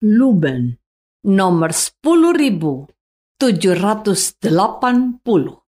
Luben nomor 10780.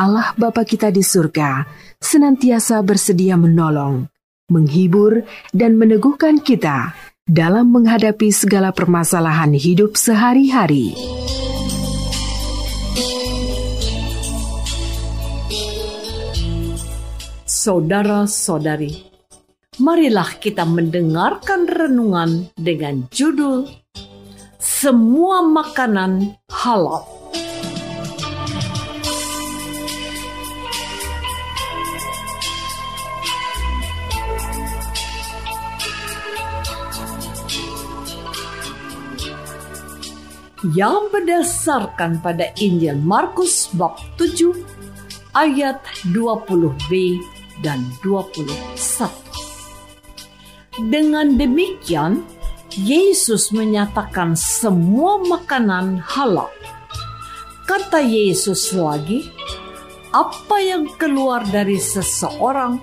Allah Bapa kita di surga senantiasa bersedia menolong, menghibur, dan meneguhkan kita dalam menghadapi segala permasalahan hidup sehari-hari. Saudara-saudari, marilah kita mendengarkan renungan dengan judul "Semua Makanan Halal". Yang berdasarkan pada Injil Markus bab 7 ayat 20b dan 21. Dengan demikian, Yesus menyatakan semua makanan halal. Kata Yesus lagi, apa yang keluar dari seseorang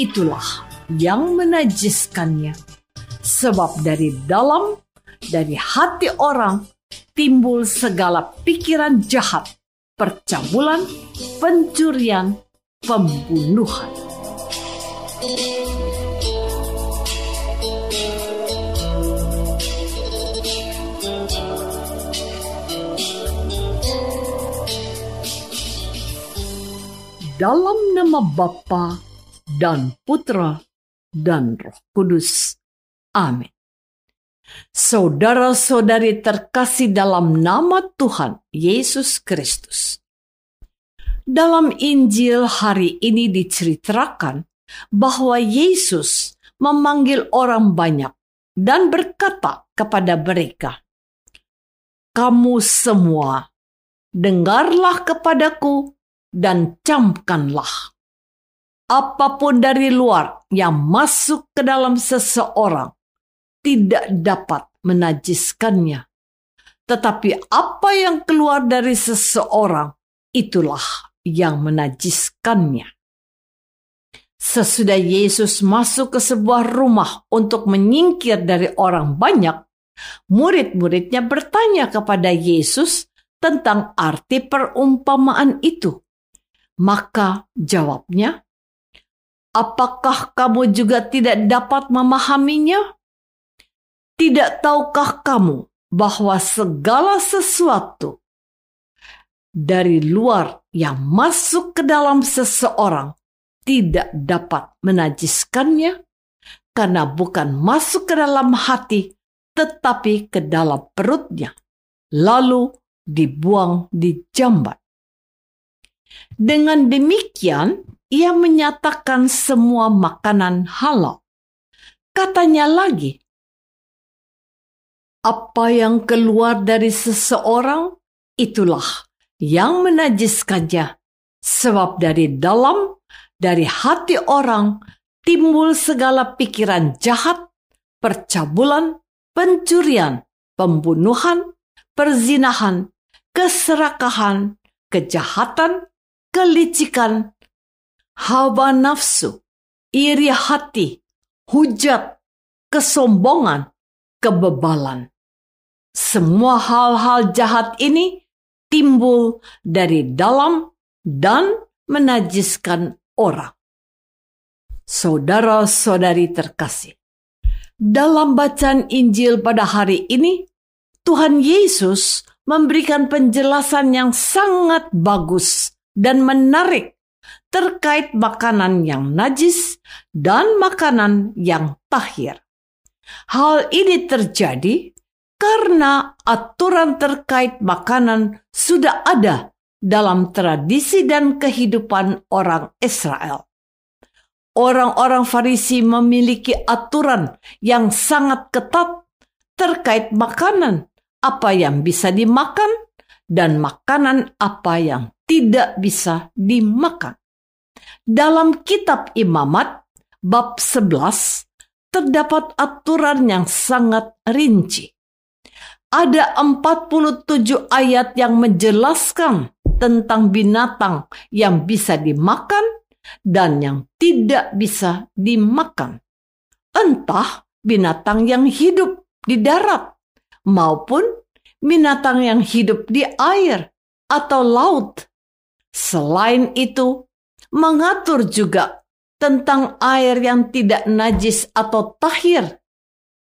itulah yang menajiskannya. Sebab dari dalam, dari hati orang timbul segala pikiran jahat, percabulan, pencurian, pembunuhan. Dalam nama Bapa dan Putra dan Roh Kudus. Amin. Saudara-saudari terkasih dalam nama Tuhan Yesus Kristus. Dalam Injil hari ini diceritakan bahwa Yesus memanggil orang banyak dan berkata kepada mereka, "Kamu semua, dengarlah kepadaku dan camkanlah. Apa pun dari luar yang masuk ke dalam seseorang, tidak dapat menajiskannya. Tetapi apa yang keluar dari seseorang, itulah yang menajiskannya. Sesudah Yesus masuk ke sebuah rumah untuk menyingkir dari orang banyak, murid-muridnya bertanya kepada Yesus tentang arti perumpamaan itu. Maka jawabnya, "Apakah kamu juga tidak dapat memahaminya?" Tidak tahukah kamu bahwa segala sesuatu dari luar yang masuk ke dalam seseorang tidak dapat menajiskannya karena bukan masuk ke dalam hati tetapi ke dalam perutnya lalu dibuang di jambat. Dengan demikian, ia menyatakan semua makanan halal. Katanya lagi, apa yang keluar dari seseorang, itulah yang menajiskannya. Sebab dari dalam, dari hati orang, timbul segala pikiran jahat, percabulan, pencurian, pembunuhan, perzinahan, keserakahan, kejahatan, kelicikan, hawa nafsu, iri hati, hujat, kesombongan, kebebalan. Semua hal-hal jahat ini timbul dari dalam dan menajiskan orang. Saudara-saudari terkasih, dalam bacaan Injil pada hari ini, Tuhan Yesus memberikan penjelasan yang sangat bagus dan menarik terkait makanan yang najis dan makanan yang tahir. Hal ini terjadi karena aturan terkait makanan sudah ada dalam tradisi dan kehidupan orang Israel. Orang-orang Farisi memiliki aturan yang sangat ketat terkait makanan, apa yang bisa dimakan, dan makanan apa yang tidak bisa dimakan. Dalam kitab Imamat, bab 11, terdapat aturan yang sangat rinci. Ada 47 ayat yang menjelaskan tentang binatang yang bisa dimakan dan yang tidak bisa dimakan. Entah binatang yang hidup di darat maupun binatang yang hidup di air atau laut. Selain itu, mengatur juga tentang air yang tidak najis atau tahir.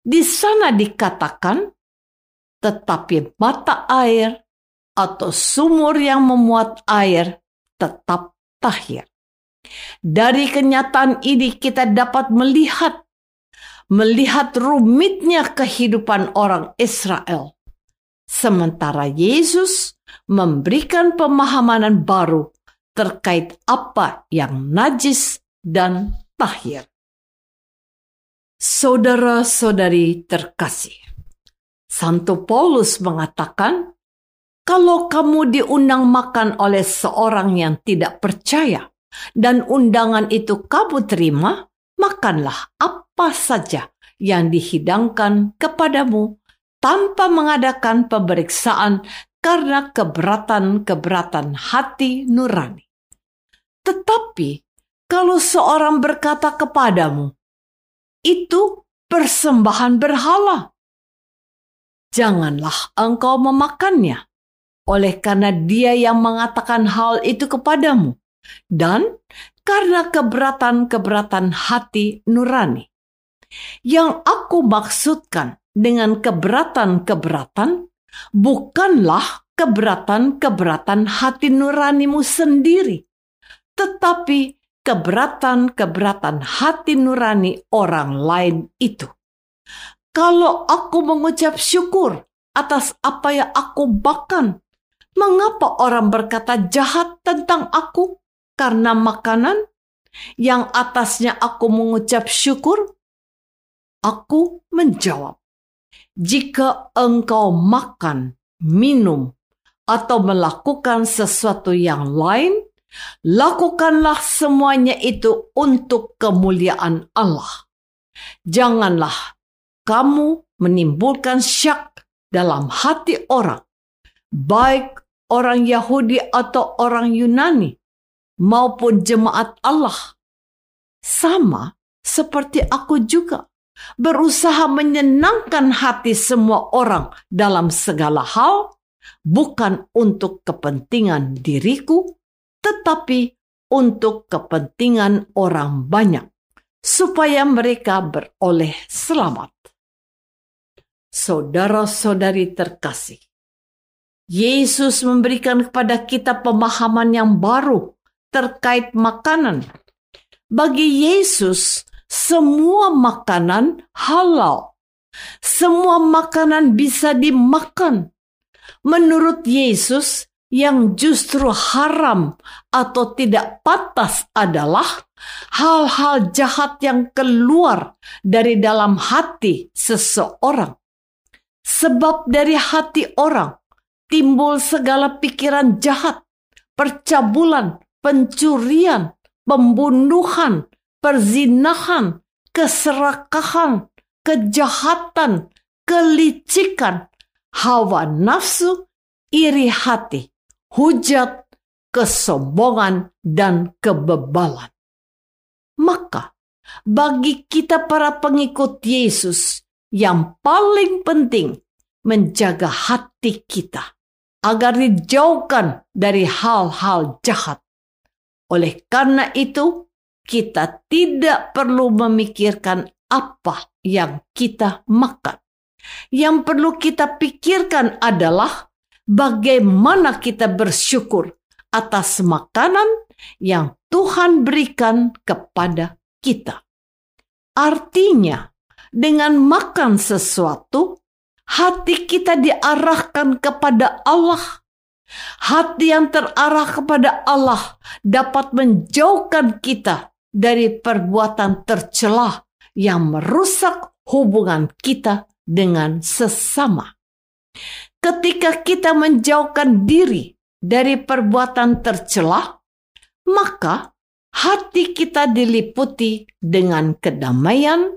Di sana dikatakan, tetapi mata air atau sumur yang memuat air tetap tahir. Dari kenyataan ini kita dapat melihat melihat rumitnya kehidupan orang Israel. Sementara Yesus memberikan pemahaman baru terkait apa yang najis dan tahir. Saudara-saudari terkasih, Santo Paulus mengatakan, kalau kamu diundang makan oleh seorang yang tidak percaya dan undangan itu kamu terima, makanlah apa saja yang dihidangkan kepadamu tanpa mengadakan pemeriksaan karena keberatan-keberatan hati nurani. Tetapi kalau seorang berkata kepadamu, itu persembahan berhala, janganlah engkau memakannya oleh karena dia yang mengatakan hal itu kepadamu, dan karena keberatan-keberatan hati nurani. Yang aku maksudkan dengan keberatan-keberatan bukanlah keberatan-keberatan hati nuranimu sendiri, tetapi keberatan-keberatan hati nurani orang lain itu. Kalau aku mengucap syukur atas apa yang aku makan Mengapa orang berkata jahat tentang aku karena makanan yang atasnya aku mengucap syukur? Aku menjawab, jika engkau makan, minum, atau melakukan sesuatu yang lain, lakukanlah semuanya itu untuk kemuliaan Allah. Janganlah kamu menimbulkan syak dalam hati orang, baik orang Yahudi atau orang Yunani maupun jemaat Allah. Sama seperti aku juga berusaha menyenangkan hati semua orang dalam segala hal, bukan untuk kepentingan diriku, tetapi untuk kepentingan orang banyak, supaya mereka beroleh selamat. Saudara-saudari terkasih, Yesus memberikan kepada kita pemahaman yang baru terkait makanan. Bagi Yesus, semua makanan halal. Semua makanan bisa dimakan. Menurut Yesus, yang justru haram atau tidak pantas adalah hal-hal jahat yang keluar dari dalam hati seseorang. Sebab dari hati orang timbul segala pikiran jahat, percabulan, pencurian, pembunuhan, perzinahan, keserakahan, kejahatan, kelicikan, hawa nafsu, iri hati, hujat, kesombongan, dan kebebalan. Maka, bagi kita para pengikut Yesus, yang paling penting menjaga hati kita agar dijauhkan dari hal-hal jahat. Oleh karena itu, kita tidak perlu memikirkan apa yang kita makan. Yang perlu kita pikirkan adalah bagaimana kita bersyukur atas makanan yang Tuhan berikan kepada kita. Artinya, dengan makan sesuatu, hati kita diarahkan kepada Allah. Hati yang terarah kepada Allah dapat menjauhkan kita dari perbuatan tercelah yang merusak hubungan kita dengan sesama. Ketika kita menjauhkan diri dari perbuatan tercelah, maka hati kita diliputi dengan kedamaian,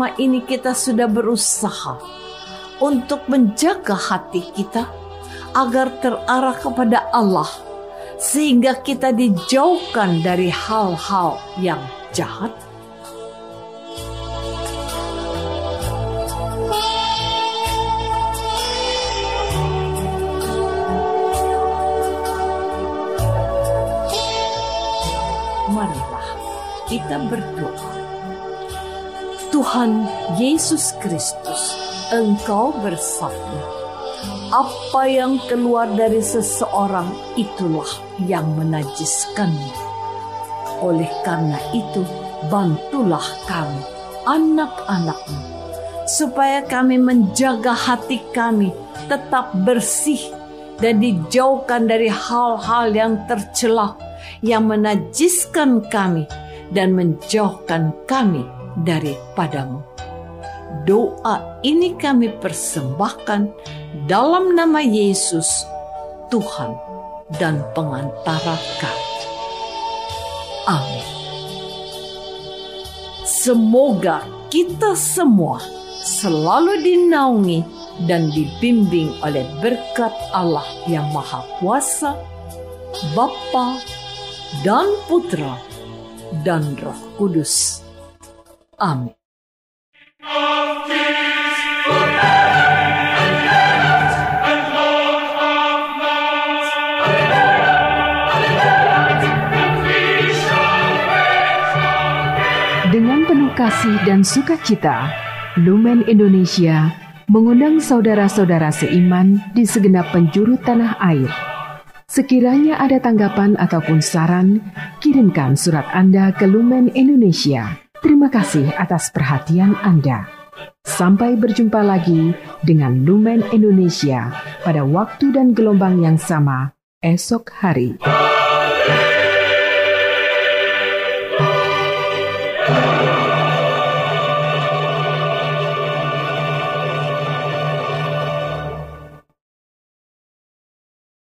Selama ini kita sudah berusaha untuk menjaga hati kita agar terarah kepada Allah, sehingga kita dijauhkan dari hal-hal yang jahat. Marilah kita berdoa Tuhan Yesus Kristus, Engkau bersabda, "Apa yang keluar dari seseorang itulah yang menajiskannya." Oleh karena itu, bantulah kami, anak-anakmu, supaya kami menjaga hati kami tetap bersih dan dijauhkan dari hal-hal yang tercelah yang menajiskan kami dan menjauhkan kami daripadamu. Doa ini kami persembahkan dalam nama Yesus, Tuhan dan pengantara kami. Amin. Semoga kita semua selalu dinaungi dan dibimbing oleh berkat Allah yang Maha Kuasa, Bapa dan Putra dan Roh Kudus. Amin. Dengan penuh kasih dan sukacita, Lumen Indonesia mengundang saudara-saudara seiman di segenap penjuru tanah air. Sekiranya ada tanggapan ataupun saran, kirimkan surat Anda ke Lumen Indonesia Terima kasih atas perhatian Anda. Sampai berjumpa lagi dengan Lumen Indonesia pada waktu dan gelombang yang sama esok hari.